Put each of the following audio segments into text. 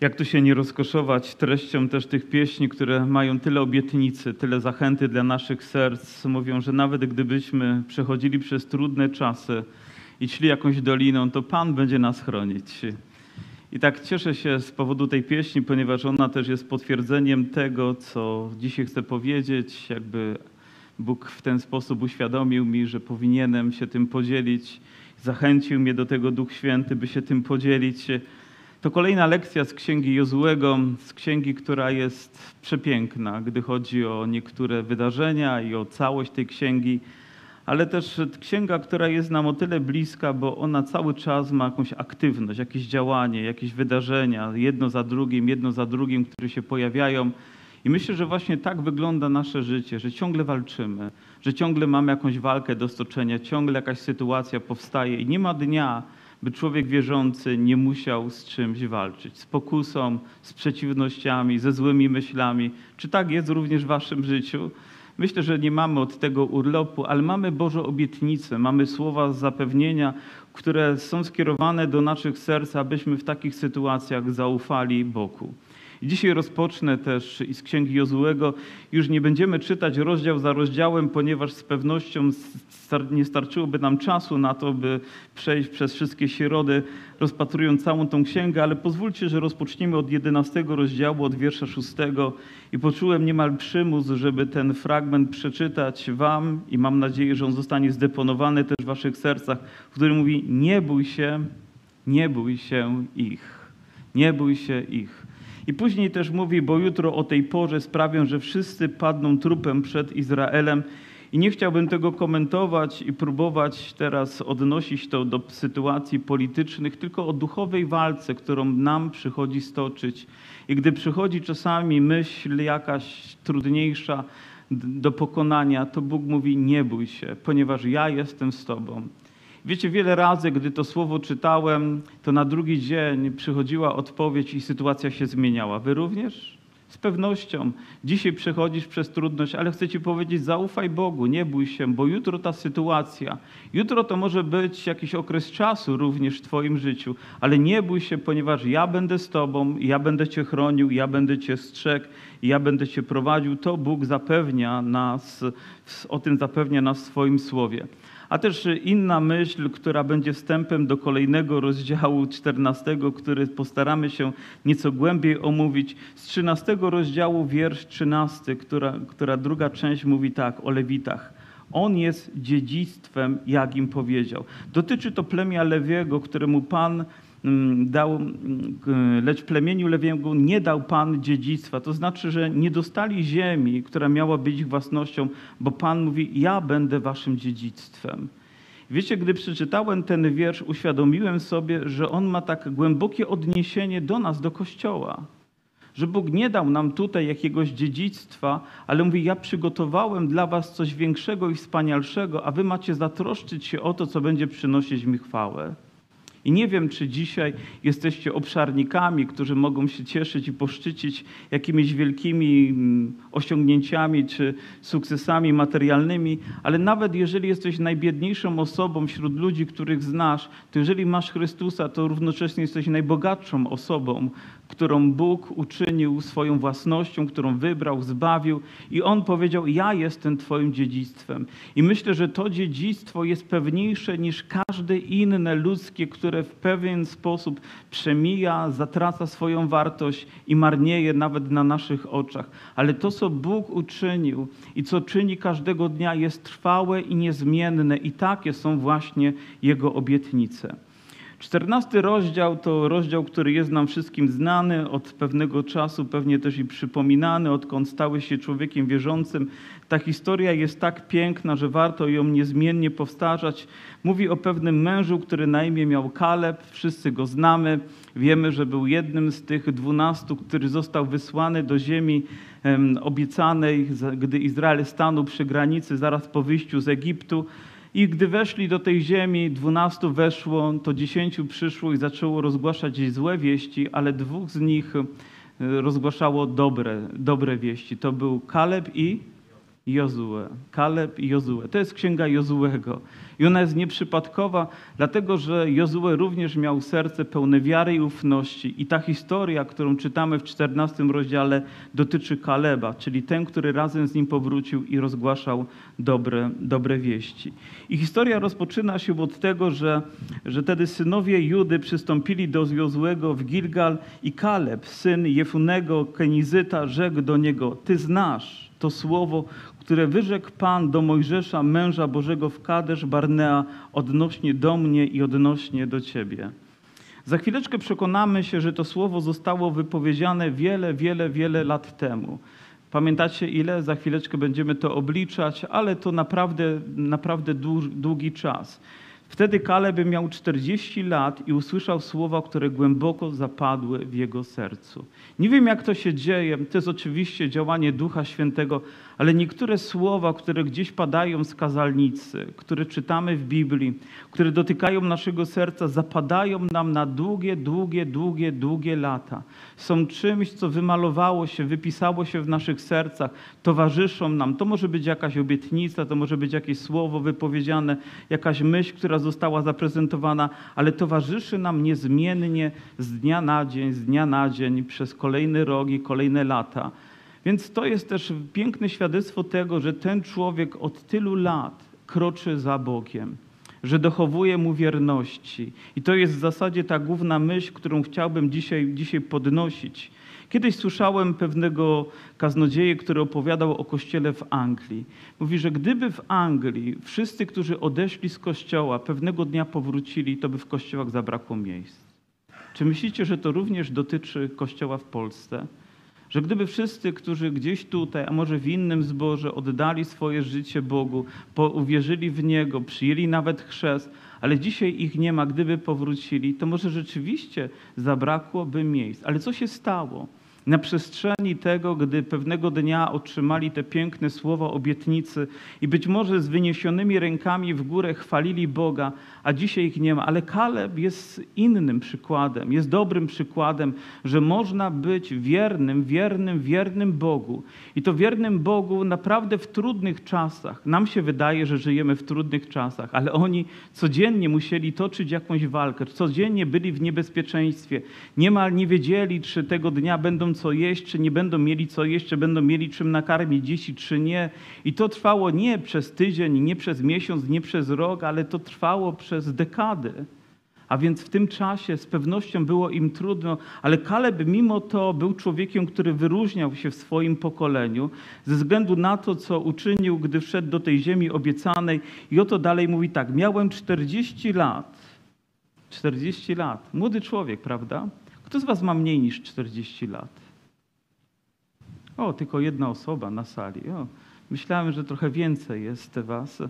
Jak tu się nie rozkoszować treścią też tych pieśni, które mają tyle obietnicy, tyle zachęty dla naszych serc. Mówią, że nawet gdybyśmy przechodzili przez trudne czasy i szli jakąś doliną, to Pan będzie nas chronić. I tak cieszę się z powodu tej pieśni, ponieważ ona też jest potwierdzeniem tego, co dzisiaj chcę powiedzieć. Jakby Bóg w ten sposób uświadomił mi, że powinienem się tym podzielić. Zachęcił mnie do tego Duch Święty, by się tym podzielić. To kolejna lekcja z księgi Jozułego, z księgi, która jest przepiękna, gdy chodzi o niektóre wydarzenia i o całość tej księgi, ale też księga, która jest nam o tyle bliska, bo ona cały czas ma jakąś aktywność, jakieś działanie, jakieś wydarzenia, jedno za drugim, jedno za drugim, które się pojawiają. I myślę, że właśnie tak wygląda nasze życie, że ciągle walczymy, że ciągle mamy jakąś walkę do stoczenia, ciągle jakaś sytuacja powstaje i nie ma dnia, by człowiek wierzący nie musiał z czymś walczyć, z pokusą, z przeciwnościami, ze złymi myślami. Czy tak jest również w waszym życiu? Myślę, że nie mamy od tego urlopu, ale mamy Boże obietnice, mamy słowa zapewnienia, które są skierowane do naszych serc, abyśmy w takich sytuacjach zaufali Bogu. I dzisiaj rozpocznę też z Księgi Jozułego. Już nie będziemy czytać rozdział za rozdziałem, ponieważ z pewnością nie starczyłoby nam czasu na to, by przejść przez wszystkie środy, rozpatrując całą tą księgę, ale pozwólcie, że rozpoczniemy od 11 rozdziału, od wiersza 6 i poczułem niemal przymus, żeby ten fragment przeczytać wam i mam nadzieję, że on zostanie zdeponowany też w waszych sercach, w którym mówi nie bój się, nie bój się ich. Nie bój się ich. I później też mówi, bo jutro o tej porze sprawią, że wszyscy padną trupem przed Izraelem. I nie chciałbym tego komentować i próbować teraz odnosić to do sytuacji politycznych, tylko o duchowej walce, którą nam przychodzi stoczyć. I gdy przychodzi czasami myśl jakaś trudniejsza do pokonania, to Bóg mówi: Nie bój się, ponieważ ja jestem z Tobą. Wiecie, wiele razy, gdy to słowo czytałem, to na drugi dzień przychodziła odpowiedź i sytuacja się zmieniała. Wy również? Z pewnością. Dzisiaj przechodzisz przez trudność, ale chcę Ci powiedzieć, zaufaj Bogu, nie bój się, bo jutro ta sytuacja, jutro to może być jakiś okres czasu również w Twoim życiu, ale nie bój się, ponieważ ja będę z Tobą, ja będę Cię chronił, ja będę Cię strzegł, ja będę Cię prowadził. To Bóg zapewnia nas, o tym zapewnia nas w swoim słowie. A też inna myśl, która będzie wstępem do kolejnego rozdziału 14, który postaramy się nieco głębiej omówić. Z 13 rozdziału, wiersz 13, która, która druga część mówi tak o Lewitach. On jest dziedzictwem, jak im powiedział. Dotyczy to plemia Lewiego, któremu Pan dał, mm, lecz plemieniu Lewiemu nie dał Pan dziedzictwa. To znaczy, że nie dostali ziemi, która miała być ich własnością, bo Pan mówi, ja będę waszym dziedzictwem. Wiecie, gdy przeczytałem ten wiersz, uświadomiłem sobie, że on ma tak głębokie odniesienie do nas, do Kościoła. Że Bóg nie dał nam tutaj jakiegoś dziedzictwa, ale mówi: Ja przygotowałem dla Was coś większego i wspanialszego, a Wy macie zatroszczyć się o to, co będzie przynosić mi chwałę. I nie wiem, czy dzisiaj jesteście obszarnikami, którzy mogą się cieszyć i poszczycić jakimiś wielkimi mm, osiągnięciami czy sukcesami materialnymi, ale nawet jeżeli jesteś najbiedniejszą osobą wśród ludzi, których znasz, to jeżeli masz Chrystusa, to równocześnie jesteś najbogatszą osobą, którą Bóg uczynił swoją własnością, którą wybrał, zbawił i On powiedział: Ja jestem Twoim dziedzictwem. I myślę, że to dziedzictwo jest pewniejsze niż każde inne ludzkie, które w pewien sposób przemija, zatraca swoją wartość i marnieje nawet na naszych oczach. Ale to, co Bóg uczynił i co czyni każdego dnia, jest trwałe i niezmienne, i takie są właśnie Jego obietnice. Czternasty rozdział to rozdział, który jest nam wszystkim znany od pewnego czasu, pewnie też i przypominany, odkąd stały się człowiekiem wierzącym. Ta historia jest tak piękna, że warto ją niezmiennie powtarzać. Mówi o pewnym mężu, który na imię miał Kaleb, wszyscy go znamy. Wiemy, że był jednym z tych dwunastu, który został wysłany do ziemi obiecanej, gdy Izrael stanął przy granicy zaraz po wyjściu z Egiptu. I gdy weszli do tej ziemi, dwunastu weszło, to dziesięciu przyszło i zaczęło rozgłaszać złe wieści, ale dwóch z nich e, rozgłaszało dobre, dobre wieści. To był Kaleb i Jozue. Kaleb i Jozue. To jest księga Jozuego. I ona jest nieprzypadkowa, dlatego że Jozue również miał serce pełne wiary i ufności. I ta historia, którą czytamy w 14 rozdziale, dotyczy Kaleba, czyli ten, który razem z nim powrócił i rozgłaszał dobre, dobre wieści. I historia rozpoczyna się od tego, że, że wtedy synowie Judy przystąpili do Jozuego w Gilgal i Kaleb, syn Jefunego, Kenizyta, rzekł do niego, ty znasz to słowo, które wyrzekł Pan do Mojżesza, męża Bożego w Kadesz Barnea odnośnie do mnie i odnośnie do Ciebie. Za chwileczkę przekonamy się, że to słowo zostało wypowiedziane wiele, wiele, wiele lat temu. Pamiętacie ile? Za chwileczkę będziemy to obliczać, ale to naprawdę, naprawdę długi czas. Wtedy Kaleb miał 40 lat i usłyszał słowa, które głęboko zapadły w jego sercu. Nie wiem, jak to się dzieje. To jest oczywiście działanie Ducha Świętego, ale niektóre słowa, które gdzieś padają z kazalnicy, które czytamy w Biblii, które dotykają naszego serca, zapadają nam na długie, długie, długie, długie lata. Są czymś, co wymalowało się, wypisało się w naszych sercach, towarzyszą nam. To może być jakaś obietnica, to może być jakieś słowo wypowiedziane, jakaś myśl, która została zaprezentowana, ale towarzyszy nam niezmiennie z dnia na dzień, z dnia na dzień, przez kolejny rok i kolejne lata. Więc to jest też piękne świadectwo tego, że ten człowiek od tylu lat kroczy za Bogiem, że dochowuje mu wierności. I to jest w zasadzie ta główna myśl, którą chciałbym dzisiaj, dzisiaj podnosić. Kiedyś słyszałem pewnego kaznodzieję, który opowiadał o kościele w Anglii. Mówi, że gdyby w Anglii wszyscy, którzy odeszli z kościoła, pewnego dnia powrócili, to by w kościołach zabrakło miejsc. Czy myślicie, że to również dotyczy kościoła w Polsce? Że gdyby wszyscy, którzy gdzieś tutaj, a może w innym zborze oddali swoje życie Bogu, uwierzyli w Niego, przyjęli nawet chrzest, ale dzisiaj ich nie ma, gdyby powrócili, to może rzeczywiście zabrakłoby miejsc. Ale co się stało? na przestrzeni tego, gdy pewnego dnia otrzymali te piękne słowa obietnicy i być może z wyniesionymi rękami w górę chwalili Boga, a dzisiaj ich nie ma. Ale Kaleb jest innym przykładem, jest dobrym przykładem, że można być wiernym, wiernym, wiernym Bogu. I to wiernym Bogu naprawdę w trudnych czasach. Nam się wydaje, że żyjemy w trudnych czasach, ale oni codziennie musieli toczyć jakąś walkę, codziennie byli w niebezpieczeństwie. Niemal nie wiedzieli, czy tego dnia będą co jeść, czy nie będą mieli co jeść, czy będą mieli czym nakarmić dzieci, czy nie. I to trwało nie przez tydzień, nie przez miesiąc, nie przez rok, ale to trwało przez dekady. A więc w tym czasie z pewnością było im trudno, ale Kaleb mimo to był człowiekiem, który wyróżniał się w swoim pokoleniu ze względu na to, co uczynił, gdy wszedł do tej ziemi obiecanej. I oto dalej mówi tak: Miałem 40 lat. 40 lat. Młody człowiek, prawda? Kto z Was ma mniej niż 40 lat? O, tylko jedna osoba na sali. O, myślałem, że trochę więcej jest was.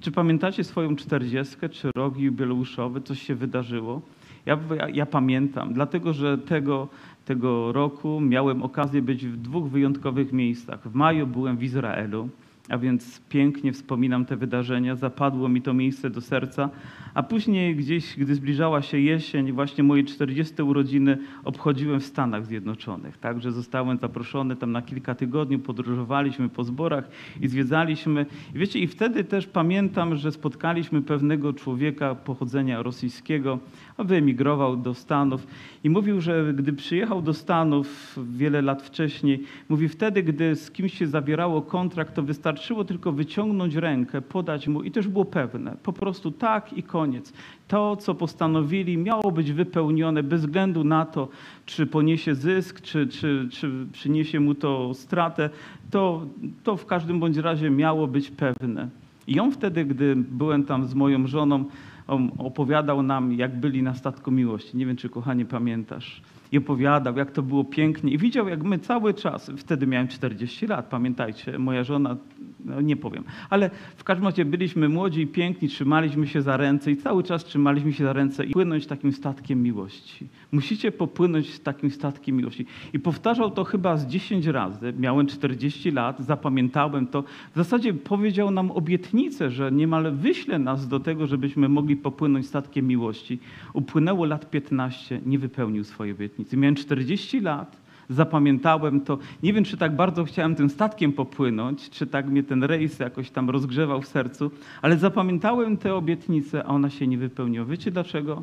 Czy pamiętacie swoją czterdziestkę, czy rok jubileuszowy? Coś się wydarzyło? Ja, ja, ja, pamiętam, dlatego że tego, tego roku miałem okazję być w dwóch wyjątkowych miejscach. W maju byłem w Izraelu, a więc pięknie wspominam te wydarzenia, zapadło mi to miejsce do serca. A później gdzieś, gdy zbliżała się jesień, właśnie moje 40 urodziny obchodziłem w Stanach Zjednoczonych. Także zostałem zaproszony tam na kilka tygodni, podróżowaliśmy po zborach i zwiedzaliśmy. I wiecie, i wtedy też pamiętam, że spotkaliśmy pewnego człowieka pochodzenia rosyjskiego, wyemigrował do Stanów i mówił, że gdy przyjechał do Stanów wiele lat wcześniej, mówi wtedy, gdy z kimś się zawierało kontrakt, to wystarczyło tylko wyciągnąć rękę, podać mu i też było pewne. Po prostu tak i koniec. To, co postanowili, miało być wypełnione bez względu na to, czy poniesie zysk, czy, czy, czy przyniesie mu to stratę. To, to w każdym bądź razie miało być pewne. I on wtedy, gdy byłem tam z moją żoną, on opowiadał nam, jak byli na statku miłości. Nie wiem, czy kochanie pamiętasz. I opowiadał, jak to było pięknie. I widział, jak my cały czas, wtedy miałem 40 lat, pamiętajcie, moja żona no nie powiem. Ale w każdym razie byliśmy młodzi i piękni, trzymaliśmy się za ręce i cały czas trzymaliśmy się za ręce i płynąć takim statkiem miłości. Musicie popłynąć takim statkiem miłości. I powtarzał to chyba z 10 razy. Miałem 40 lat, zapamiętałem to. W zasadzie powiedział nam obietnicę, że niemal wyśle nas do tego, żebyśmy mogli popłynąć statkiem miłości. Upłynęło lat 15, nie wypełnił swojej obietnicy. Miałem 40 lat, zapamiętałem to. Nie wiem, czy tak bardzo chciałem tym statkiem popłynąć, czy tak mnie ten rejs jakoś tam rozgrzewał w sercu, ale zapamiętałem tę obietnicę, a ona się nie wypełniła. Wiecie dlaczego?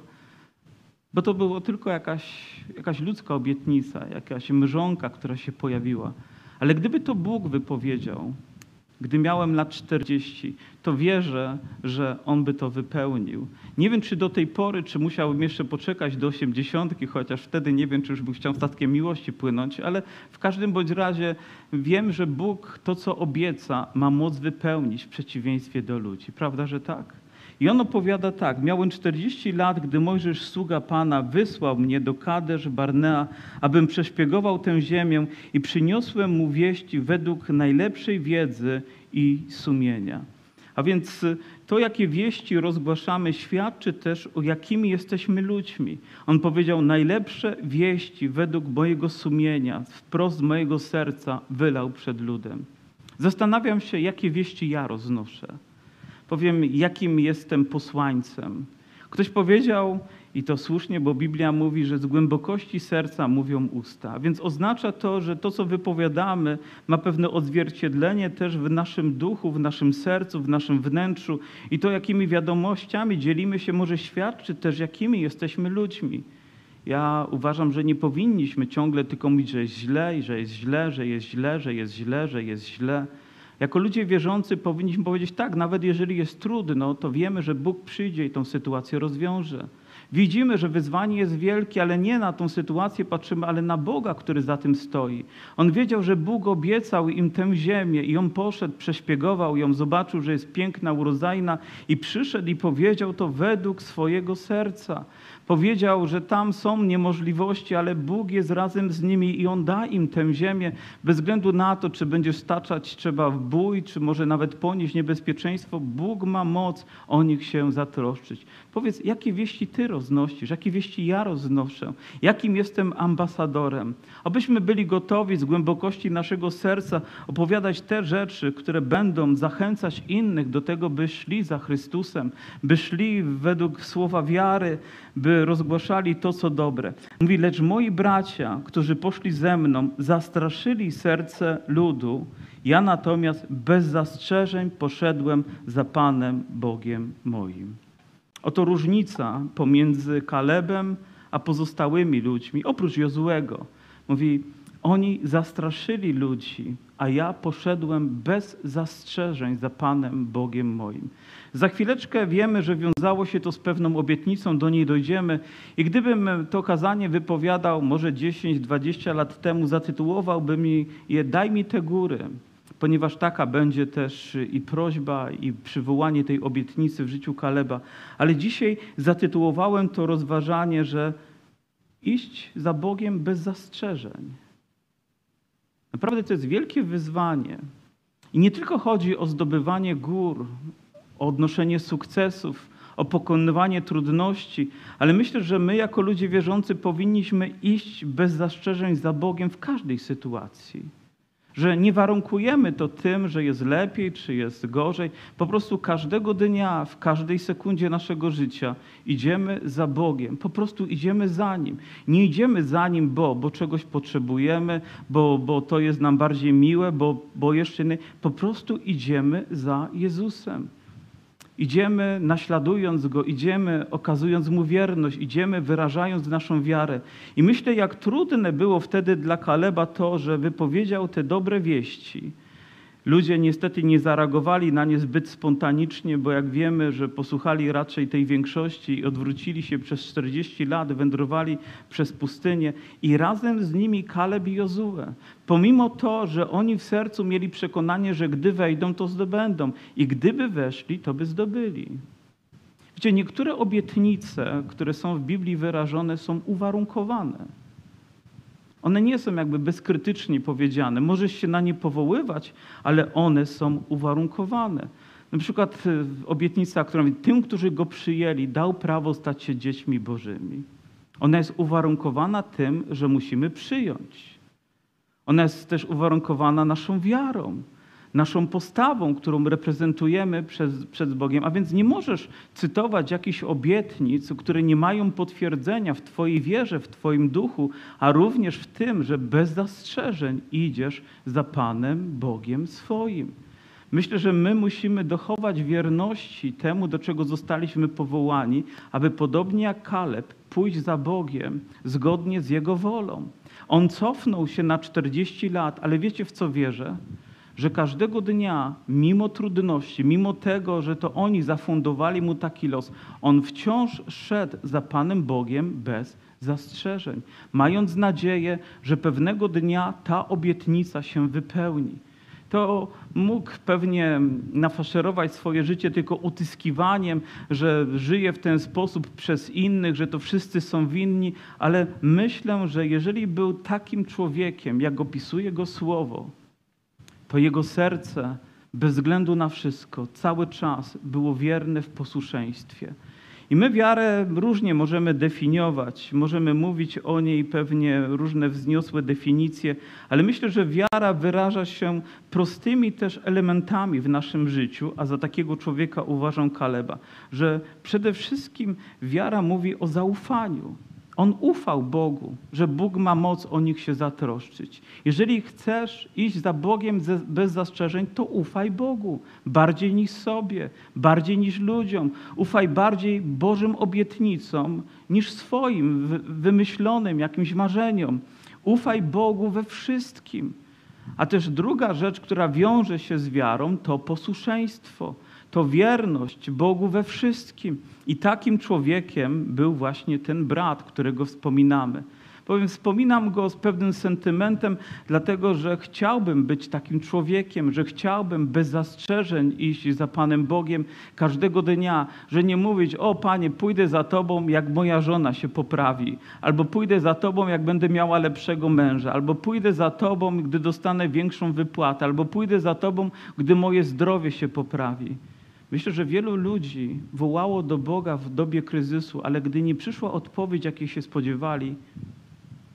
Bo to było tylko jakaś, jakaś ludzka obietnica, jakaś mrzonka, która się pojawiła. Ale gdyby to Bóg wypowiedział, gdy miałem lat 40, to wierzę, że On by to wypełnił. Nie wiem, czy do tej pory, czy musiałbym jeszcze poczekać do 80, chociaż wtedy nie wiem, czy już bym chciał statkiem miłości płynąć, ale w każdym bądź razie wiem, że Bóg to, co obieca, ma moc wypełnić w przeciwieństwie do ludzi. Prawda, że tak? I on opowiada tak: Miałem 40 lat, gdy Mojżesz, sługa Pana, wysłał mnie do Kadesz Barnea, abym przeszpiegował tę ziemię i przyniosłem mu wieści według najlepszej wiedzy i sumienia. A więc to, jakie wieści rozgłaszamy, świadczy też o jakimi jesteśmy ludźmi. On powiedział: Najlepsze wieści według mojego sumienia, wprost mojego serca wylał przed ludem. Zastanawiam się, jakie wieści ja roznoszę powiem, jakim jestem posłańcem. Ktoś powiedział, i to słusznie, bo Biblia mówi, że z głębokości serca mówią usta. Więc oznacza to, że to, co wypowiadamy, ma pewne odzwierciedlenie też w naszym duchu, w naszym sercu, w naszym wnętrzu. I to, jakimi wiadomościami dzielimy się, może świadczyć też, jakimi jesteśmy ludźmi. Ja uważam, że nie powinniśmy ciągle tylko mówić, że jest źle, że jest źle, że jest źle, że jest źle, że jest źle. Jako ludzie wierzący powinniśmy powiedzieć tak, nawet jeżeli jest trudno, to wiemy, że Bóg przyjdzie i tą sytuację rozwiąże. Widzimy, że wyzwanie jest wielkie, ale nie na tą sytuację patrzymy, ale na Boga, który za tym stoi. On wiedział, że Bóg obiecał im tę ziemię i on poszedł, przeszpiegował ją, zobaczył, że jest piękna, urodzajna i przyszedł i powiedział to według swojego serca. Powiedział, że tam są niemożliwości, ale Bóg jest razem z nimi i On da im tę ziemię, bez względu na to, czy będzie staczać trzeba w bój, czy może nawet ponieść niebezpieczeństwo. Bóg ma moc o nich się zatroszczyć. Powiedz, jakie wieści Ty roznosisz, jakie wieści ja roznoszę, jakim jestem ambasadorem. Abyśmy byli gotowi z głębokości naszego serca opowiadać te rzeczy, które będą zachęcać innych do tego, by szli za Chrystusem, by szli według słowa wiary, by rozgłaszali to, co dobre. Mówi, lecz moi bracia, którzy poszli ze mną, zastraszyli serce ludu, ja natomiast bez zastrzeżeń poszedłem za Panem Bogiem moim. Oto różnica pomiędzy Kalebem a pozostałymi ludźmi, oprócz Jozułego. Mówi, oni zastraszyli ludzi, a ja poszedłem bez zastrzeżeń za Panem Bogiem moim. Za chwileczkę wiemy, że wiązało się to z pewną obietnicą, do niej dojdziemy. I gdybym to kazanie wypowiadał może 10-20 lat temu, zatytułowałbym je Daj mi te góry, ponieważ taka będzie też i prośba, i przywołanie tej obietnicy w życiu Kaleba. Ale dzisiaj zatytułowałem to rozważanie, że iść za Bogiem bez zastrzeżeń. Naprawdę to jest wielkie wyzwanie. I nie tylko chodzi o zdobywanie gór, o odnoszenie sukcesów, o pokonywanie trudności, ale myślę, że my jako ludzie wierzący powinniśmy iść bez zastrzeżeń za Bogiem w każdej sytuacji. Że nie warunkujemy to tym, że jest lepiej czy jest gorzej. Po prostu każdego dnia, w każdej sekundzie naszego życia idziemy za Bogiem. Po prostu idziemy za Nim. Nie idziemy za Nim, bo, bo czegoś potrzebujemy, bo, bo to jest nam bardziej miłe, bo, bo jeszcze nie. Po prostu idziemy za Jezusem. Idziemy naśladując Go, idziemy okazując Mu wierność, idziemy wyrażając naszą wiarę. I myślę, jak trudne było wtedy dla Kaleba to, że wypowiedział te dobre wieści, Ludzie niestety nie zareagowali na nie zbyt spontanicznie, bo jak wiemy, że posłuchali raczej tej większości i odwrócili się przez 40 lat, wędrowali przez pustynię i razem z nimi Kaleb i Jozue. Pomimo to, że oni w sercu mieli przekonanie, że gdy wejdą, to zdobędą i gdyby weszli, to by zdobyli. Wiecie, niektóre obietnice, które są w Biblii wyrażone, są uwarunkowane. One nie są jakby bezkrytycznie powiedziane. Możesz się na nie powoływać, ale one są uwarunkowane. Na przykład e, obietnica, która mówi, tym, którzy go przyjęli, dał prawo stać się dziećmi bożymi. Ona jest uwarunkowana tym, że musimy przyjąć. Ona jest też uwarunkowana naszą wiarą. Naszą postawą, którą reprezentujemy przez, przed Bogiem. A więc nie możesz cytować jakichś obietnic, które nie mają potwierdzenia w Twojej wierze, w Twoim duchu, a również w tym, że bez zastrzeżeń idziesz za Panem Bogiem swoim. Myślę, że my musimy dochować wierności temu, do czego zostaliśmy powołani, aby podobnie jak Kaleb pójść za Bogiem zgodnie z Jego wolą. On cofnął się na 40 lat, ale wiecie w co wierzę? Że każdego dnia, mimo trudności, mimo tego, że to oni zafundowali mu taki los, on wciąż szedł za Panem Bogiem bez zastrzeżeń, mając nadzieję, że pewnego dnia ta obietnica się wypełni. To mógł pewnie nafaszerować swoje życie tylko utyskiwaniem, że żyje w ten sposób przez innych, że to wszyscy są winni, ale myślę, że jeżeli był takim człowiekiem, jak opisuje go słowo, to jego serce bez względu na wszystko cały czas było wierne w posłuszeństwie. I my wiarę różnie możemy definiować, możemy mówić o niej pewnie różne wzniosłe definicje, ale myślę, że wiara wyraża się prostymi też elementami w naszym życiu, a za takiego człowieka uważam Kaleba, że przede wszystkim wiara mówi o zaufaniu. On ufał Bogu, że Bóg ma moc o nich się zatroszczyć. Jeżeli chcesz iść za Bogiem bez zastrzeżeń, to ufaj Bogu bardziej niż sobie, bardziej niż ludziom. Ufaj bardziej Bożym obietnicom niż swoim wymyślonym jakimś marzeniom. Ufaj Bogu we wszystkim. A też druga rzecz, która wiąże się z wiarą, to posłuszeństwo to wierność Bogu we wszystkim. I takim człowiekiem był właśnie ten brat, którego wspominamy. Powiem, wspominam go z pewnym sentymentem, dlatego że chciałbym być takim człowiekiem, że chciałbym bez zastrzeżeń iść za Panem Bogiem każdego dnia, że nie mówić, o Panie, pójdę za Tobą, jak moja żona się poprawi, albo pójdę za Tobą, jak będę miała lepszego męża, albo pójdę za Tobą, gdy dostanę większą wypłatę, albo pójdę za Tobą, gdy moje zdrowie się poprawi. Myślę, że wielu ludzi wołało do Boga w dobie kryzysu, ale gdy nie przyszła odpowiedź, jakiej się spodziewali,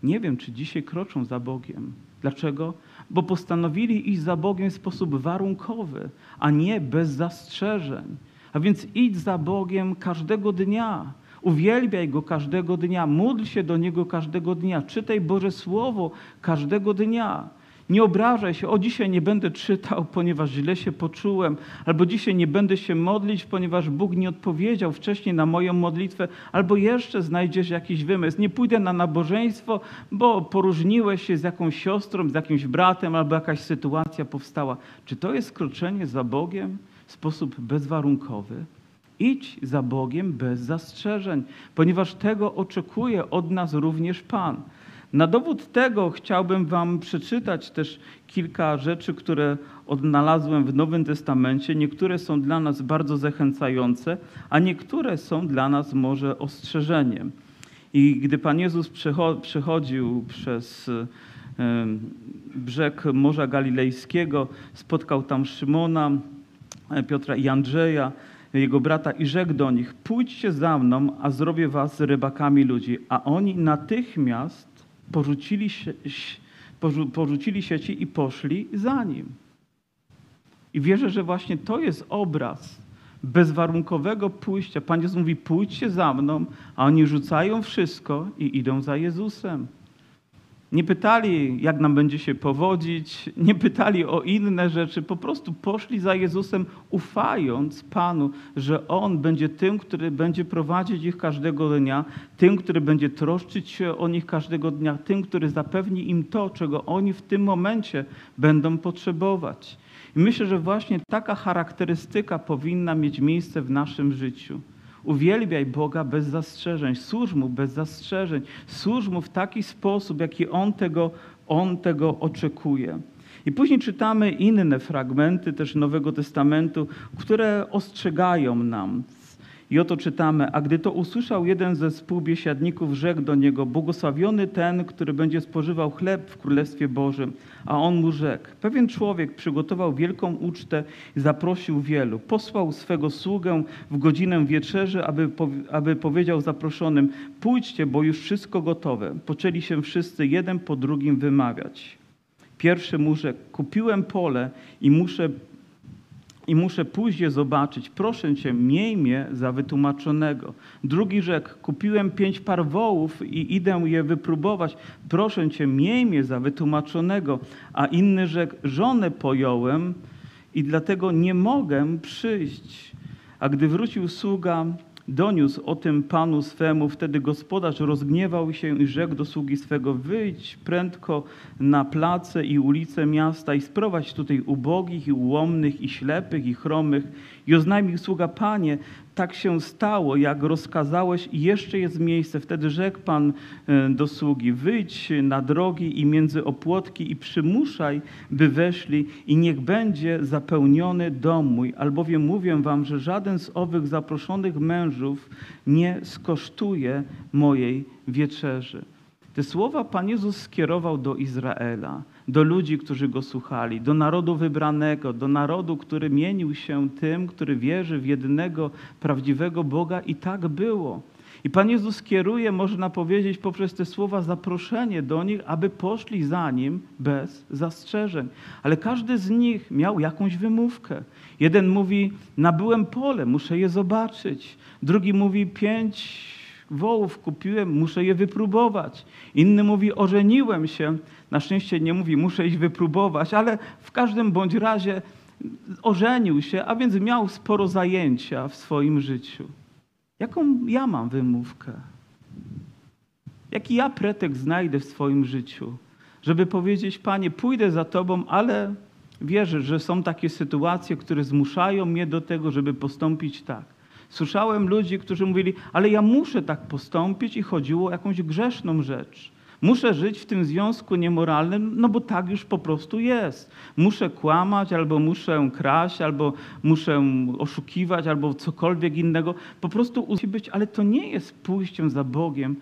nie wiem, czy dzisiaj kroczą za Bogiem. Dlaczego? Bo postanowili iść za Bogiem w sposób warunkowy, a nie bez zastrzeżeń. A więc idź za Bogiem każdego dnia. Uwielbiaj Go każdego dnia, módl się do Niego każdego dnia, czytaj Boże Słowo każdego dnia. Nie obrażaj się, o dzisiaj nie będę czytał, ponieważ źle się poczułem, albo dzisiaj nie będę się modlić, ponieważ Bóg nie odpowiedział wcześniej na moją modlitwę, albo jeszcze znajdziesz jakiś wymysł. Nie pójdę na nabożeństwo, bo poróżniłeś się z jakąś siostrą, z jakimś bratem, albo jakaś sytuacja powstała. Czy to jest kroczenie za Bogiem w sposób bezwarunkowy? Idź za Bogiem bez zastrzeżeń, ponieważ tego oczekuje od nas również Pan. Na dowód tego chciałbym Wam przeczytać też kilka rzeczy, które odnalazłem w Nowym Testamencie. Niektóre są dla nas bardzo zachęcające, a niektóre są dla nas może ostrzeżeniem. I gdy Pan Jezus przechodził przez brzeg Morza Galilejskiego, spotkał tam Szymona, e, Piotra i Andrzeja, jego brata i rzekł do nich: Pójdźcie za mną, a zrobię was rybakami ludzi. A oni natychmiast porzucili, porzucili sieci i poszli za nim. I wierzę, że właśnie to jest obraz bezwarunkowego pójścia. Pan Jezus mówi: pójdźcie za mną, a oni rzucają wszystko i idą za Jezusem. Nie pytali, jak nam będzie się powodzić, nie pytali o inne rzeczy, po prostu poszli za Jezusem, ufając Panu, że On będzie tym, który będzie prowadzić ich każdego dnia, tym, który będzie troszczyć się o nich każdego dnia, tym, który zapewni im to, czego oni w tym momencie będą potrzebować. I myślę, że właśnie taka charakterystyka powinna mieć miejsce w naszym życiu. Uwielbiaj Boga bez zastrzeżeń, służ Mu bez zastrzeżeń, służ Mu w taki sposób, jaki On tego, On tego oczekuje. I później czytamy inne fragmenty też Nowego Testamentu, które ostrzegają nam i oto czytamy, a gdy to usłyszał jeden ze współbiesiadników, rzekł do niego, błogosławiony ten, który będzie spożywał chleb w Królestwie Bożym. A on mu rzekł, pewien człowiek przygotował wielką ucztę i zaprosił wielu. Posłał swego sługę w godzinę wieczerzy, aby, aby powiedział zaproszonym, pójdźcie, bo już wszystko gotowe. Poczęli się wszyscy jeden po drugim wymawiać. Pierwszy mu rzekł, kupiłem pole i muszę, i muszę je zobaczyć. Proszę cię, miej mnie za wytłumaczonego. Drugi rzekł, kupiłem pięć par wołów i idę je wypróbować. Proszę cię, miej mnie za wytłumaczonego. A inny rzekł, żonę pojąłem i dlatego nie mogę przyjść. A gdy wrócił sługa, doniósł o tym panu swemu. Wtedy gospodarz rozgniewał się i rzekł do sługi swego: Wyjdź prędko na place i ulice miasta i sprowadź tutaj ubogich i ułomnych i ślepych i chromych. I oznajmił sługa: Panie, tak się stało, jak rozkazałeś, i jeszcze jest miejsce. Wtedy rzekł Pan e, do sługi: Wyjdź na drogi i między opłotki i przymuszaj, by weszli, i niech będzie zapełniony dom mój. Albowiem mówię wam, że żaden z owych zaproszonych mężów nie skosztuje mojej wieczerzy. Te słowa Pan Jezus skierował do Izraela, do ludzi, którzy go słuchali, do narodu wybranego, do narodu, który mienił się tym, który wierzy w jedynego prawdziwego Boga i tak było. I Pan Jezus kieruje, można powiedzieć, poprzez te słowa zaproszenie do nich, aby poszli za Nim bez zastrzeżeń. Ale każdy z nich miał jakąś wymówkę. Jeden mówi, nabyłem pole, muszę je zobaczyć. Drugi mówi, pięć wołów kupiłem, muszę je wypróbować. Inny mówi, ożeniłem się. Na szczęście nie mówi, muszę iść wypróbować, ale w każdym bądź razie ożenił się, a więc miał sporo zajęcia w swoim życiu. Jaką ja mam wymówkę? Jaki ja pretekst znajdę w swoim życiu, żeby powiedzieć, Panie, pójdę za Tobą, ale wierzę, że są takie sytuacje, które zmuszają mnie do tego, żeby postąpić tak. Słyszałem ludzi, którzy mówili, ale ja muszę tak postąpić i chodziło o jakąś grzeszną rzecz. Muszę żyć w tym związku niemoralnym, no bo tak już po prostu jest. Muszę kłamać, albo muszę kraść, albo muszę oszukiwać, albo cokolwiek innego. Po prostu musi być, ale to nie jest pójściem za Bogiem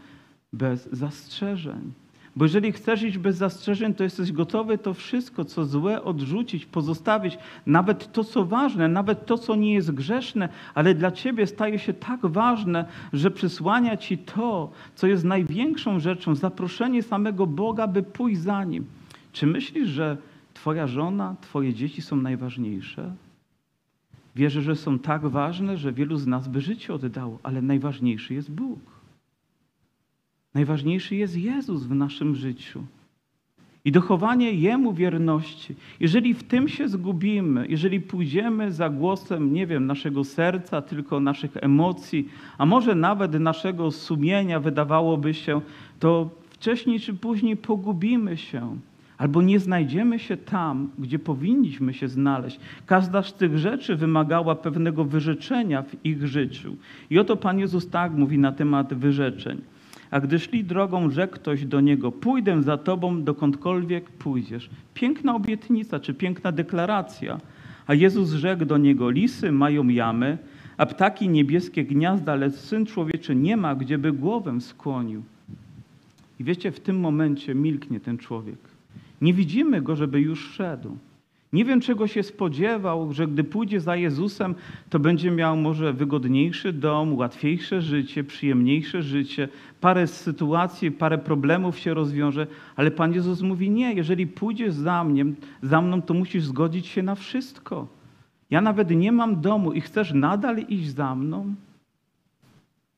bez zastrzeżeń. Bo jeżeli chcesz iść bez zastrzeżeń, to jesteś gotowy to wszystko, co złe, odrzucić, pozostawić, nawet to, co ważne, nawet to, co nie jest grzeszne, ale dla ciebie staje się tak ważne, że przysłania ci to, co jest największą rzeczą, zaproszenie samego Boga, by pójść za nim. Czy myślisz, że twoja żona, twoje dzieci są najważniejsze? Wierzę, że są tak ważne, że wielu z nas by życie oddało, ale najważniejszy jest Bóg. Najważniejszy jest Jezus w naszym życiu. I dochowanie Jemu wierności. Jeżeli w tym się zgubimy, jeżeli pójdziemy za głosem, nie wiem, naszego serca, tylko naszych emocji, a może nawet naszego sumienia, wydawałoby się, to wcześniej czy później pogubimy się. Albo nie znajdziemy się tam, gdzie powinniśmy się znaleźć. Każda z tych rzeczy wymagała pewnego wyrzeczenia w ich życiu. I oto Pan Jezus tak mówi na temat wyrzeczeń. A gdy szli drogą, rzekł ktoś do niego: Pójdę za tobą, dokądkolwiek pójdziesz. Piękna obietnica, czy piękna deklaracja. A Jezus rzekł do niego: Lisy mają jamy, a ptaki niebieskie gniazda, ale syn człowieczy nie ma, gdzieby głowę skłonił. I wiecie, w tym momencie milknie ten człowiek. Nie widzimy go, żeby już szedł. Nie wiem, czego się spodziewał, że gdy pójdzie za Jezusem, to będzie miał może wygodniejszy dom, łatwiejsze życie, przyjemniejsze życie, parę sytuacji, parę problemów się rozwiąże, ale Pan Jezus mówi: Nie, jeżeli pójdziesz za, mnie, za mną, to musisz zgodzić się na wszystko. Ja nawet nie mam domu i chcesz nadal iść za mną?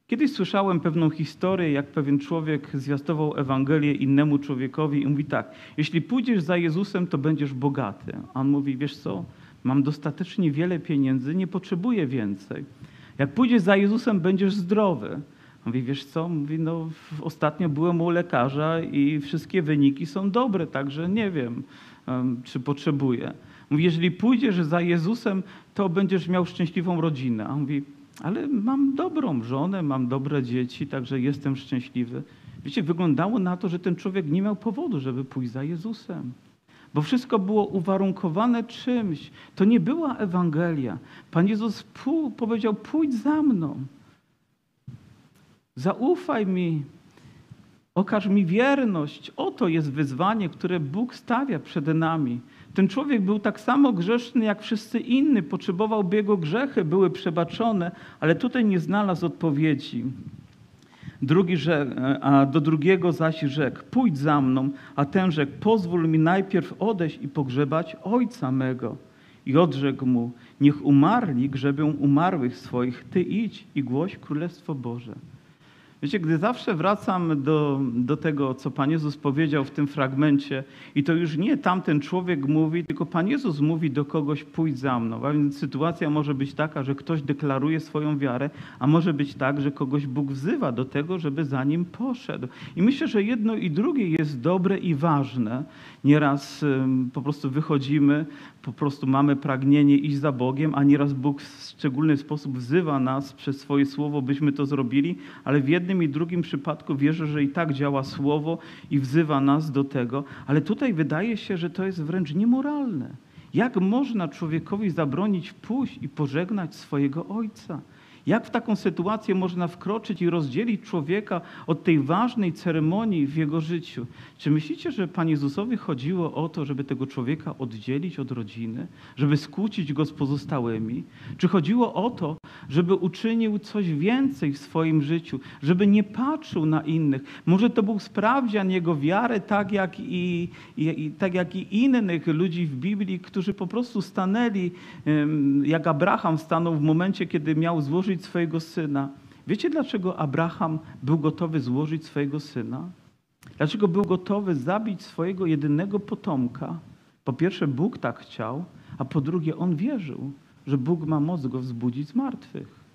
Kiedyś słyszałem pewną historię, jak pewien człowiek zwiastował Ewangelię innemu człowiekowi i mówi tak, jeśli pójdziesz za Jezusem, to będziesz bogaty. A on mówi, wiesz co, mam dostatecznie wiele pieniędzy, nie potrzebuję więcej. Jak pójdziesz za Jezusem, będziesz zdrowy. Mówi, wiesz co, mówi, no ostatnio byłem u lekarza i wszystkie wyniki są dobre, także nie wiem, czy potrzebuję. Mówi, jeżeli pójdziesz za Jezusem, to będziesz miał szczęśliwą rodzinę. A on mówi, ale mam dobrą żonę, mam dobre dzieci, także jestem szczęśliwy. Wiecie, wyglądało na to, że ten człowiek nie miał powodu, żeby pójść za Jezusem. Bo wszystko było uwarunkowane czymś. To nie była Ewangelia. Pan Jezus powiedział: Pójdź za mną. Zaufaj mi. Okaż mi wierność. Oto jest wyzwanie, które Bóg stawia przed nami. Ten człowiek był tak samo grzeszny jak wszyscy inni, potrzebował, by jego grzechy były przebaczone, ale tutaj nie znalazł odpowiedzi. Drugi rzekł, a do drugiego zaś rzekł, pójdź za mną, a ten rzekł, pozwól mi najpierw odejść i pogrzebać ojca mego. I odrzekł mu, niech umarli grzebią umarłych swoich, ty idź i głoś Królestwo Boże. Wiecie, gdy zawsze wracam do, do tego, co Pan Jezus powiedział w tym fragmencie, i to już nie tamten człowiek mówi, tylko Pan Jezus mówi do kogoś: pójdź za mną. A więc sytuacja może być taka, że ktoś deklaruje swoją wiarę, a może być tak, że kogoś Bóg wzywa do tego, żeby za nim poszedł. I myślę, że jedno i drugie jest dobre i ważne. Nieraz po prostu wychodzimy, po prostu mamy pragnienie iść za Bogiem, a nieraz Bóg w szczególny sposób wzywa nas przez swoje słowo, byśmy to zrobili, ale w jednym i drugim przypadku wierzę, że i tak działa słowo i wzywa nas do tego, ale tutaj wydaje się, że to jest wręcz niemoralne. Jak można człowiekowi zabronić pójść i pożegnać swojego ojca? Jak w taką sytuację można wkroczyć i rozdzielić człowieka od tej ważnej ceremonii w jego życiu? Czy myślicie, że Panu Jezusowi chodziło o to, żeby tego człowieka oddzielić od rodziny, żeby skłócić go z pozostałymi? Czy chodziło o to, żeby uczynił coś więcej w swoim życiu, żeby nie patrzył na innych? Może to był sprawdzian jego wiary, tak jak i, i tak jak i innych ludzi w Biblii, którzy po prostu stanęli, jak Abraham stanął w momencie, kiedy miał złożyć złożyć swojego syna. Wiecie, dlaczego Abraham był gotowy złożyć swojego syna? Dlaczego był gotowy zabić swojego jedynego potomka? Po pierwsze, Bóg tak chciał, a po drugie, on wierzył, że Bóg ma moc go wzbudzić z martwych.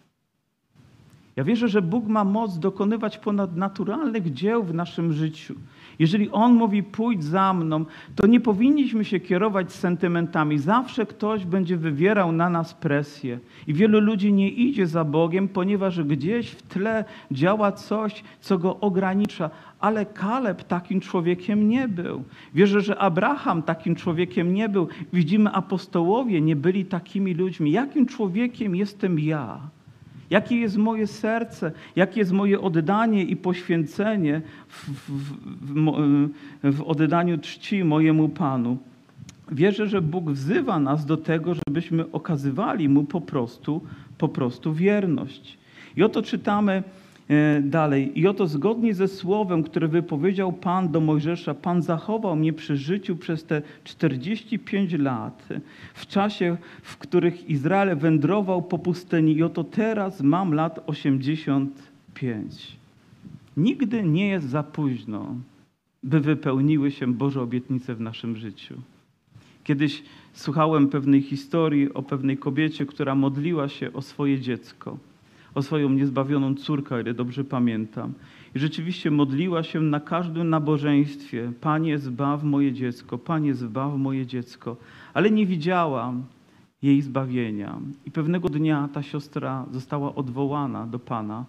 Ja wierzę, że Bóg ma moc dokonywać ponadnaturalnych dzieł w naszym życiu. Jeżeli On mówi, pójdź za mną, to nie powinniśmy się kierować sentymentami. Zawsze ktoś będzie wywierał na nas presję. I wielu ludzi nie idzie za Bogiem, ponieważ gdzieś w tle działa coś, co go ogranicza. Ale Kaleb takim człowiekiem nie był. Wierzę, że Abraham takim człowiekiem nie był. Widzimy, apostołowie nie byli takimi ludźmi. Jakim człowiekiem jestem ja? Jakie jest moje serce, jakie jest moje oddanie i poświęcenie w, w, w, w oddaniu czci mojemu Panu. Wierzę, że Bóg wzywa nas do tego, żebyśmy okazywali Mu po prostu, po prostu wierność. I oto czytamy dalej. I oto zgodnie ze słowem, które wypowiedział Pan do Mojżesza, Pan zachował mnie przy życiu przez te 45 lat, w czasie, w których Izrael wędrował po pustyni. I oto teraz mam lat 85. Nigdy nie jest za późno, by wypełniły się Boże obietnice w naszym życiu. Kiedyś słuchałem pewnej historii o pewnej kobiecie, która modliła się o swoje dziecko o swoją niezbawioną córkę, ile dobrze pamiętam. I rzeczywiście modliła się na każdym nabożeństwie: Panie, zbaw moje dziecko, Panie, zbaw moje dziecko. Ale nie widziałam jej zbawienia. I pewnego dnia ta siostra została odwołana do Pana,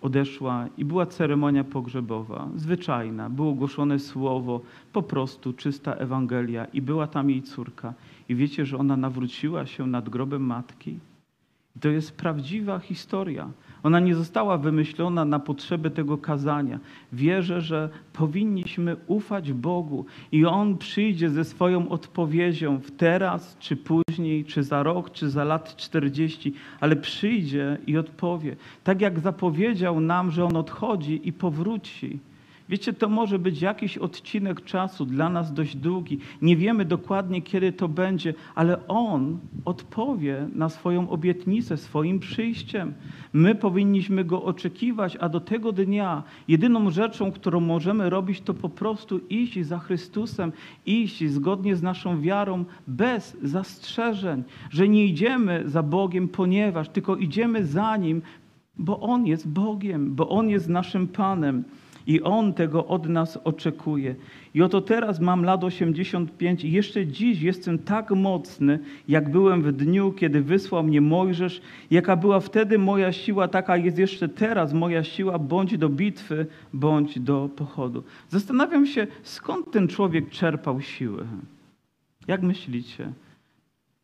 odeszła i była ceremonia pogrzebowa, zwyczajna. Było głoszone słowo, po prostu czysta Ewangelia, i była tam jej córka. I wiecie, że ona nawróciła się nad grobem matki? To jest prawdziwa historia. Ona nie została wymyślona na potrzeby tego kazania. Wierzę, że powinniśmy ufać Bogu i On przyjdzie ze swoją odpowiedzią w teraz, czy później, czy za rok, czy za lat 40, ale przyjdzie i odpowie. Tak jak zapowiedział nam, że On odchodzi i powróci. Wiecie, to może być jakiś odcinek czasu, dla nas dość długi. Nie wiemy dokładnie, kiedy to będzie, ale On odpowie na swoją obietnicę swoim przyjściem. My powinniśmy Go oczekiwać, a do tego dnia jedyną rzeczą, którą możemy robić, to po prostu iść za Chrystusem, iść zgodnie z naszą wiarą, bez zastrzeżeń, że nie idziemy za Bogiem, ponieważ tylko idziemy za Nim, bo On jest Bogiem, bo On jest naszym Panem. I On tego od nas oczekuje. I oto teraz mam lat 85 i jeszcze dziś jestem tak mocny, jak byłem w dniu, kiedy wysłał mnie Mojżesz. Jaka była wtedy moja siła, taka jest jeszcze teraz moja siła, bądź do bitwy, bądź do pochodu. Zastanawiam się, skąd ten człowiek czerpał siły. Jak myślicie?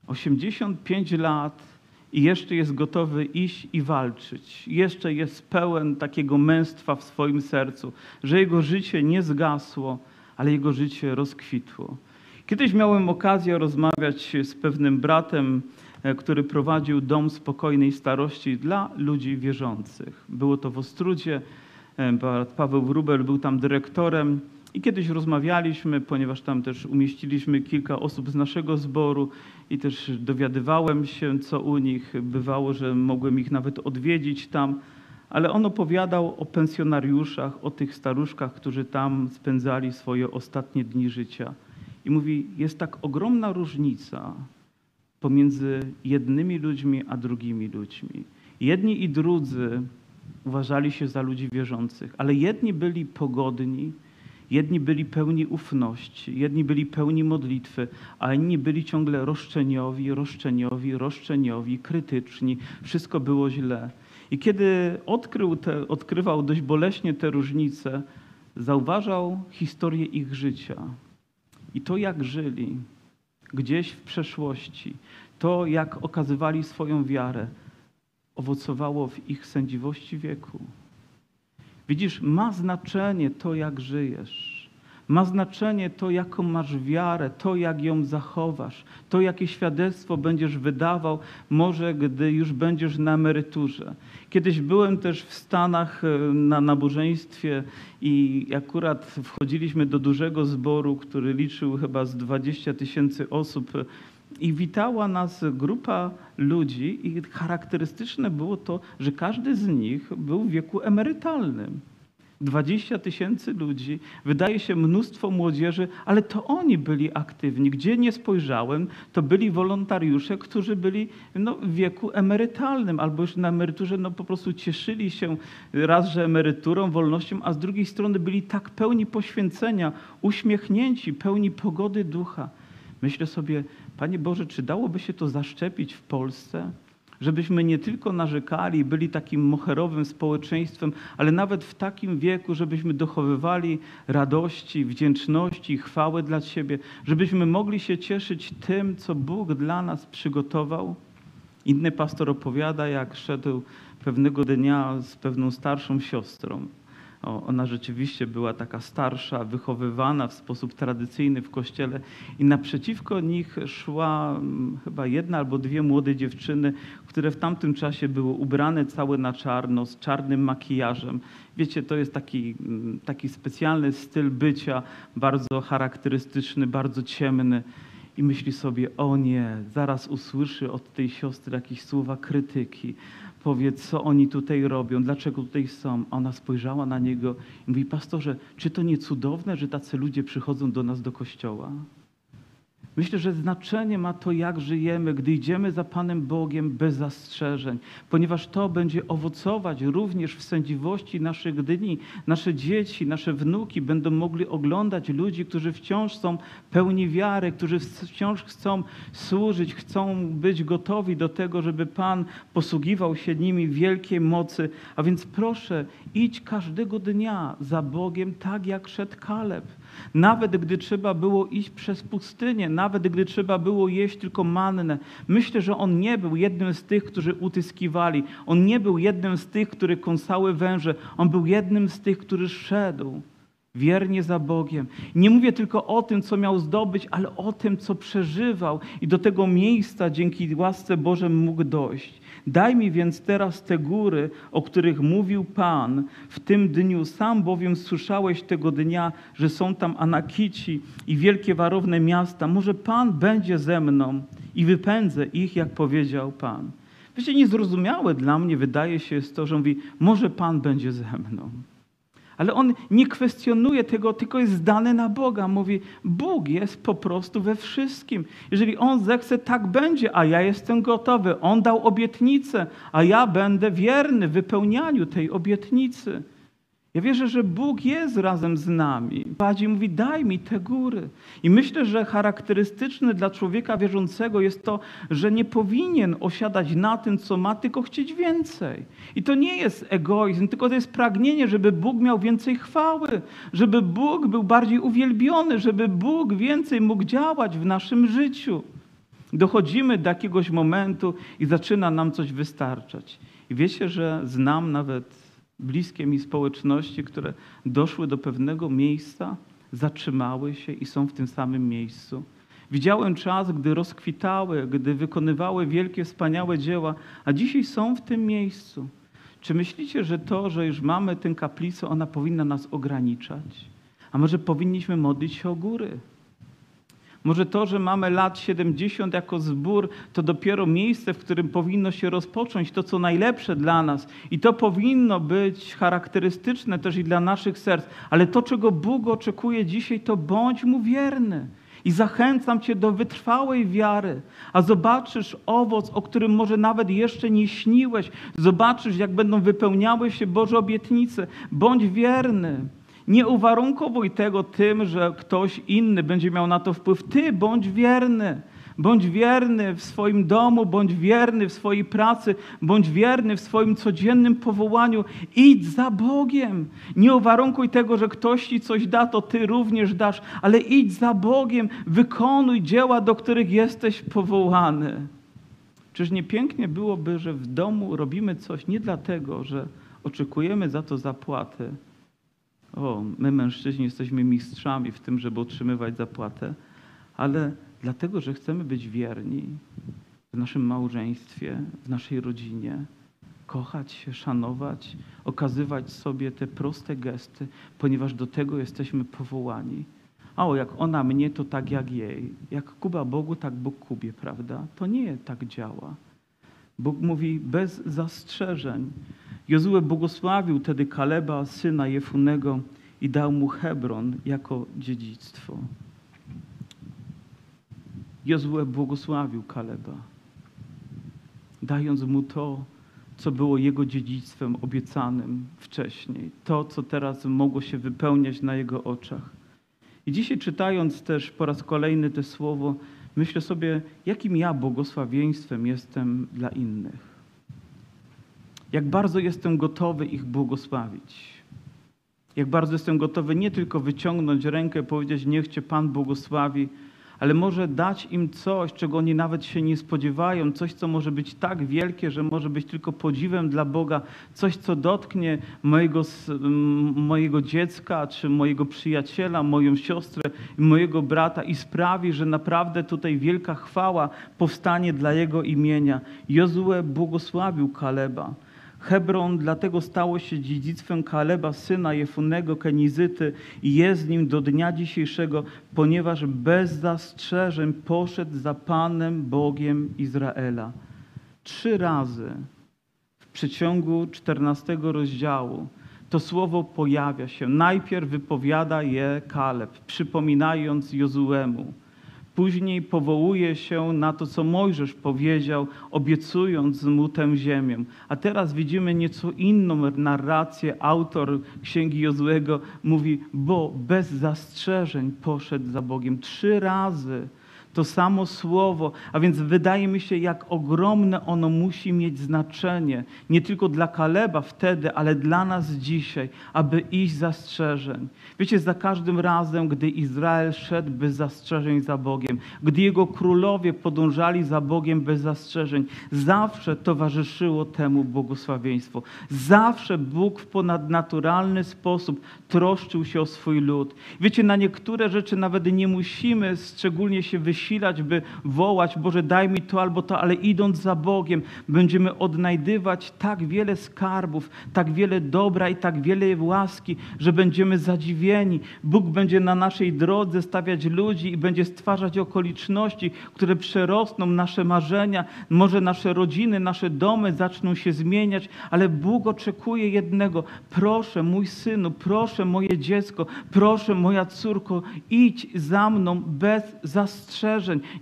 85 lat i jeszcze jest gotowy iść i walczyć. Jeszcze jest pełen takiego męstwa w swoim sercu, że jego życie nie zgasło, ale jego życie rozkwitło. Kiedyś miałem okazję rozmawiać z pewnym bratem, e, który prowadził dom spokojnej starości dla ludzi wierzących. Było to w Ostrudzie. e, Paweł Wrubel był tam dyrektorem. I kiedyś rozmawialiśmy, ponieważ tam też umieściliśmy kilka osób z naszego zboru i też dowiadywałem się, co u nich. Bywało, że mogłem ich nawet odwiedzić tam, ale on opowiadał o pensjonariuszach, o tych staruszkach, którzy tam spędzali swoje ostatnie dni życia. I mówi, jest tak ogromna różnica pomiędzy jednymi ludźmi a drugimi ludźmi. Jedni i drudzy uważali się za ludzi wierzących, ale jedni byli pogodni, jedni byli pełni ufności, jedni byli pełni modlitwy, a inni byli ciągle roszczeniowi, roszczeniowi, roszczeniowi, krytyczni. Wszystko było źle. I kiedy odkrył te, odkrywał dość boleśnie te różnice, zauważał historię ich życia i to, jak żyli gdzieś w przeszłości, to, jak okazywali swoją wiarę, owocowało w ich sędziwości wieku. Widzisz, ma znaczenie to, jak żyjesz. Ma znaczenie to, jaką masz wiarę, to, jak ją zachowasz, to, jakie świadectwo będziesz wydawał, może gdy już będziesz na emeryturze. Kiedyś byłem też w Stanach e, na nabożeństwie i akurat wchodziliśmy do dużego zboru, który liczył chyba z 20 tysięcy osób i witała nas grupa ludzi i charakterystyczne było to, że każdy z nich był w wieku emerytalnym. 20 tysięcy ludzi, wydaje się mnóstwo młodzieży, ale to oni byli aktywni. Gdzie nie spojrzałem, to byli wolontariusze, którzy byli no, w wieku emerytalnym albo już na emeryturze no, po prostu cieszyli się raz, że emeryturą, wolnością, a z drugiej strony byli tak pełni poświęcenia, uśmiechnięci, pełni pogody ducha. Myślę sobie, Panie Boże, czy dałoby się to zaszczepić w Polsce? Żebyśmy nie tylko narzekali, byli takim moherowym społeczeństwem, ale nawet w takim wieku, żebyśmy dochowywali radości, wdzięczności, chwały dla siebie, żebyśmy mogli się cieszyć tym, co Bóg dla nas przygotował. Inny pastor opowiada, jak szedł pewnego dnia z pewną starszą siostrą ona rzeczywiście była taka starsza, wychowywana w sposób tradycyjny w kościele i naprzeciwko nich szła mm, chyba jedna albo dwie młode dziewczyny, które w tamtym czasie były ubrane całe na czarno, z czarnym makijażem. Wiecie, to jest taki, mm, taki specjalny styl bycia, bardzo charakterystyczny, bardzo ciemny. I myśli sobie, o nie, zaraz usłyszy od tej siostry jakieś słowa krytyki powie, co oni tutaj robią, dlaczego tutaj są. Ona spojrzała na niego i mówi, pastorze, czy to nie cudowne, że tacy ludzie przychodzą do nas do kościoła? Myślę, że znaczenie ma to, jak żyjemy, gdy idziemy za Panem Bogiem bez zastrzeżeń, ponieważ to będzie owocować również w sędziwości naszych dni. Nasze dzieci, nasze wnuki będą mogli oglądać ludzi, którzy wciąż są pełni wiary, którzy wciąż chcą służyć, chcą być gotowi do tego, żeby Pan posługiwał się nimi wielkiej mocy. A więc proszę, idź każdego dnia za Bogiem, tak jak szedł Kaleb. Nawet gdy trzeba było iść przez pustynię, nawet gdy trzeba było jeść tylko mannę. Myślę, że on nie był jednym z tych, którzy utyskiwali. On nie był jednym z tych, który kąsały węże. On był jednym z tych, który szedł wiernie za Bogiem. Nie mówię tylko o tym, co miał zdobyć, ale o tym, co przeżywał i do tego miejsca dzięki łasce Bożej mógł dojść. Daj mi więc teraz te góry, o których mówił Pan w tym dniu. Sam bowiem słyszałeś tego dnia, że są tam Anakici i wielkie warowne miasta. Może Pan będzie ze mną i wypędzę ich, jak powiedział Pan. Wiecie, niezrozumiałe dla mnie wydaje się jest to, że mówi, może Pan będzie ze mną. Ale on nie kwestionuje tego, tylko jest zdany na Boga. Mówi, Bóg jest po prostu we wszystkim. Jeżeli On zechce, tak będzie, a ja jestem gotowy. On dał obietnicę, a ja będę wierny w wypełnianiu tej obietnicy. Ja wierzę, że Bóg jest razem z nami. Bardziej mówi, daj mi te góry. I myślę, że charakterystyczne dla człowieka wierzącego jest to, że nie powinien osiadać na tym, co ma, tylko chcieć więcej. I to nie jest egoizm, tylko to jest pragnienie, żeby Bóg miał więcej chwały, żeby Bóg był bardziej uwielbiony, żeby Bóg więcej mógł działać w naszym życiu. Dochodzimy do jakiegoś momentu i zaczyna nam coś wystarczać. I wiecie, że znam nawet bliskie mi społeczności, które doszły do pewnego miejsca, zatrzymały się i są w tym samym miejscu. Widziałem czas, gdy rozkwitały, gdy wykonywały wielkie, wspaniałe dzieła, a dzisiaj są w tym miejscu. Czy myślicie, że to, że już mamy tę kaplicę, ona powinna nas ograniczać? A może powinniśmy modlić się o góry? Może to, że mamy lat 70 jako zbór, to dopiero miejsce, w którym powinno się rozpocząć to, co najlepsze dla nas. I to powinno być charakterystyczne też i dla naszych serc. Ale to, czego Bóg oczekuje dzisiaj, to bądź mu wierny. I zachęcam Cię do wytrwałej wiary, a zobaczysz owoc, o którym może nawet jeszcze nie śniłeś. Zobaczysz, jak będą wypełniały się Boże obietnice. Bądź wierny. Nie uwarunkowuj tego tym, że ktoś inny będzie miał na to wpływ. Ty bądź wierny. Bądź wierny w swoim domu, bądź wierny w swojej pracy, bądź wierny w swoim codziennym powołaniu. Idź za Bogiem. Nie uwarunkuj tego, że ktoś ci coś da, to ty również dasz, ale idź za Bogiem, wykonuj dzieła, do których jesteś powołany. Czyż nie pięknie byłoby, że w domu robimy coś nie dlatego, że oczekujemy za to zapłaty, o, my mężczyźni jesteśmy mistrzami w tym, żeby otrzymywać zapłatę, ale dlatego, że chcemy być wierni w naszym małżeństwie, w naszej rodzinie, kochać się, szanować, okazywać sobie te proste gesty, ponieważ do tego jesteśmy powołani. A o, jak ona mnie, to tak jak jej. Jak Kuba Bogu, tak Bóg Kubie, prawda? To nie tak działa. Bóg mówi bez zastrzeżeń. Jozue błogosławił wtedy Kaleba, syna Jefunego i dał mu Hebron jako dziedzictwo. Jozue błogosławił Kaleba, dając mu to, co było jego dziedzictwem obiecanym wcześniej, to, co teraz mogło się wypełniać na jego oczach. I dzisiaj czytając też po raz kolejny to słowo, myślę sobie, jakim ja błogosławieństwem jestem dla innych. Jak bardzo jestem gotowy ich błogosławić. Jak bardzo jestem gotowy nie tylko wyciągnąć rękę, powiedzieć, niech Cię Pan błogosławi, ale może dać im coś, czego oni nawet się nie spodziewają, coś, co może być tak wielkie, że może być tylko podziwem dla Boga, coś, co dotknie mojego, mojego dziecka, czy mojego przyjaciela, moją siostrę, mojego brata i sprawi, że naprawdę tutaj wielka chwała powstanie dla Jego imienia. Jozue błogosławił Kaleba. Hebron dlatego stało się dziedzictwem Kaleba, syna Jefunego Kenizyty i jest nim do dnia dzisiejszego, ponieważ bez zastrzeżeń poszedł za Panem Bogiem Izraela. Trzy razy w przeciągu 14 rozdziału to słowo pojawia się. Najpierw wypowiada je Kaleb, przypominając Jozuemu. Później powołuje się na to, co Mojżesz powiedział, obiecując mu tę ziemię. A teraz widzimy nieco inną narrację. Autor Księgi Jozłego mówi, bo bez zastrzeżeń poszedł za Bogiem. Trzy razy to samo słowo, a więc wydaje mi się, jak ogromne ono musi mieć znaczenie, nie tylko dla Kaleba wtedy, ale dla nas dzisiaj, aby iść zastrzeżeń. Wiecie, za każdym razem, gdy Izrael szedł bez zastrzeżeń za Bogiem, gdy jego królowie podążali za Bogiem bez zastrzeżeń, zawsze towarzyszyło temu błogosławieństwo. Zawsze Bóg w ponadnaturalny sposób troszczył się o swój lud. Wiecie, na niektóre rzeczy nawet nie musimy szczególnie się wysilać, wysilać, by wołać, Boże daj mi to albo to, ale idąc za Bogiem będziemy odnajdywać tak wiele skarbów, tak wiele dobra i tak wiele łaski, że będziemy zadziwieni. Bóg będzie na naszej drodze stawiać ludzi i będzie stwarzać okoliczności, które przerosną nasze marzenia, może nasze rodziny, nasze domy zaczną się zmieniać, ale Bóg oczekuje jednego. Proszę, mój synu, proszę, moje dziecko, proszę, moja córko, idź za mną bez zastrzeżeń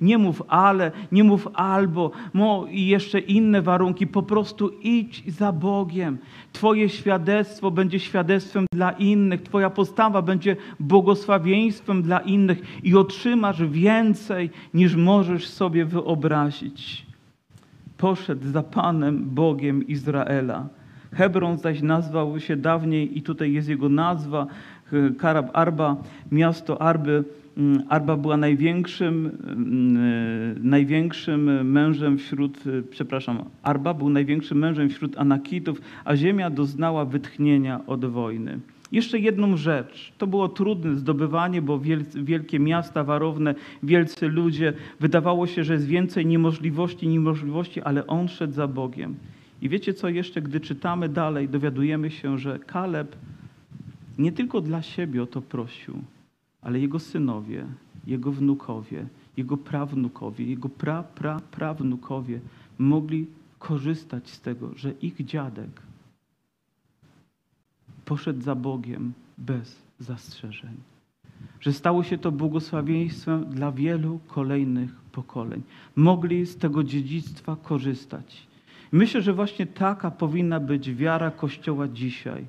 Nie mów ale, nie mów albo, mo i jeszcze inne warunki. Po prostu idź za Bogiem. Twoje świadectwo będzie świadectwem dla innych. Twoja postawa będzie błogosławieństwem dla innych i otrzymasz więcej niż możesz sobie wyobrazić. Poszedł za Panem Bogiem Izraela. Hebron zaś nazwał się dawniej, i tutaj jest jego nazwa, Karab Arba, miasto Arby, Arba była największym, mm, e, największym mężem wśród, e, przepraszam, Arba był największym mężem wśród Anakitów, a ziemia doznała wytchnienia od wojny. Jeszcze jedną rzecz. To było trudne zdobywanie, bo wielkie miasta warowne, wielcy ludzie, wydawało się, że jest więcej niemożliwości, niemożliwości, ale on szedł za Bogiem. I wiecie co jeszcze, gdy czytamy dalej, dowiadujemy się, że Kaleb nie tylko dla siebie o to prosił, ale jego synowie, jego wnukowie, jego prawnukowie, jego pra, pra, prawnukowie mogli korzystać z tego, że ich dziadek poszedł za Bogiem bez zastrzeżeń. Że stało się to błogosławieństwem dla wielu kolejnych pokoleń. Mogli z tego dziedzictwa korzystać. Myślę, że właśnie taka powinna być wiara Kościoła dzisiaj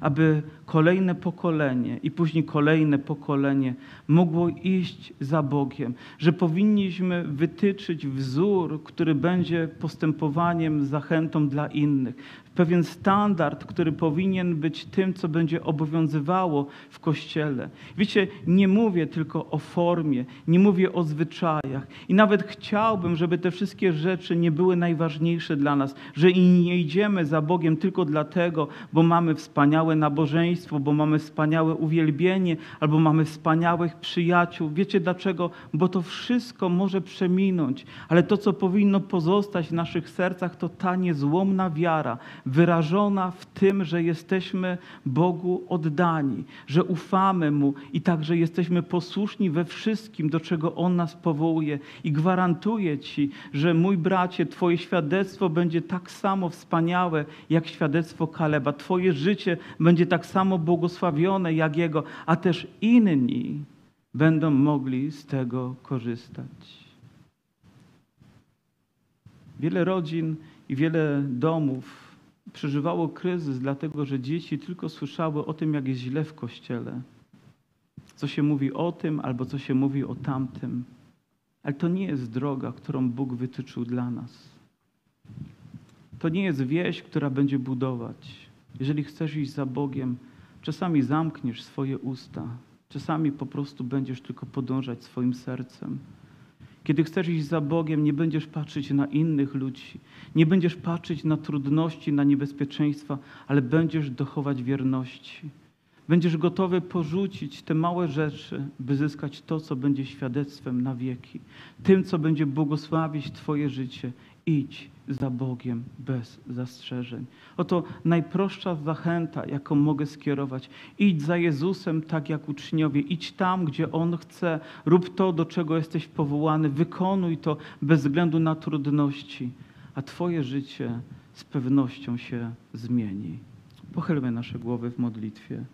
aby kolejne pokolenie i później kolejne pokolenie mogło iść za Bogiem, że powinniśmy wytyczyć wzór, który będzie postępowaniem, zachętą dla innych. Pewien standard, który powinien być tym, co będzie obowiązywało w Kościele. Wiecie, nie mówię tylko o formie, nie mówię o zwyczajach. I nawet chciałbym, żeby te wszystkie rzeczy nie były najważniejsze dla nas, że i nie idziemy za Bogiem tylko dlatego, bo mamy wspaniałe nabożeństwo, bo mamy wspaniałe uwielbienie, albo mamy wspaniałych przyjaciół. Wiecie dlaczego? Bo to wszystko może przeminąć, ale to, co powinno pozostać w naszych sercach, to ta niezłomna wiara, wyrażona w tym, że jesteśmy Bogu oddani, że ufamy Mu i także jesteśmy posłuszni we wszystkim, do czego On nas powołuje. I gwarantuję Ci, że mój bracie, Twoje świadectwo będzie tak samo wspaniałe, jak świadectwo Kaleba. Twoje życie będzie tak samo błogosławione, jak jego, a też inni będą mogli z tego korzystać. Wiele rodzin i wiele domów przeżywało kryzys, dlatego że dzieci tylko słyszały o tym, jak jest źle w kościele. Co się mówi o tym, albo co się mówi o tamtym. Ale to nie jest droga, którą Bóg wytyczył dla nas. To nie jest wieś, która będzie budować. Jeżeli chcesz iść za Bogiem, czasami zamkniesz swoje usta, czasami po prostu będziesz tylko podążać swoim sercem. Kiedy chcesz iść za Bogiem, nie będziesz patrzeć na innych ludzi, nie będziesz patrzeć na trudności, na niebezpieczeństwa, ale będziesz dochować wierności. Będziesz gotowy porzucić te małe rzeczy, by zyskać to, co będzie świadectwem na wieki, tym, co będzie błogosławić Twoje życie. Idź za Bogiem bez zastrzeżeń. Oto najprostsza zachęta, jaką mogę skierować. Idź za Jezusem tak jak uczniowie. Idź tam, gdzie On chce. Rób to, do czego jesteś powołany. Wykonuj to bez względu na trudności, a Twoje życie z pewnością się zmieni. Pochylmy nasze głowy w modlitwie.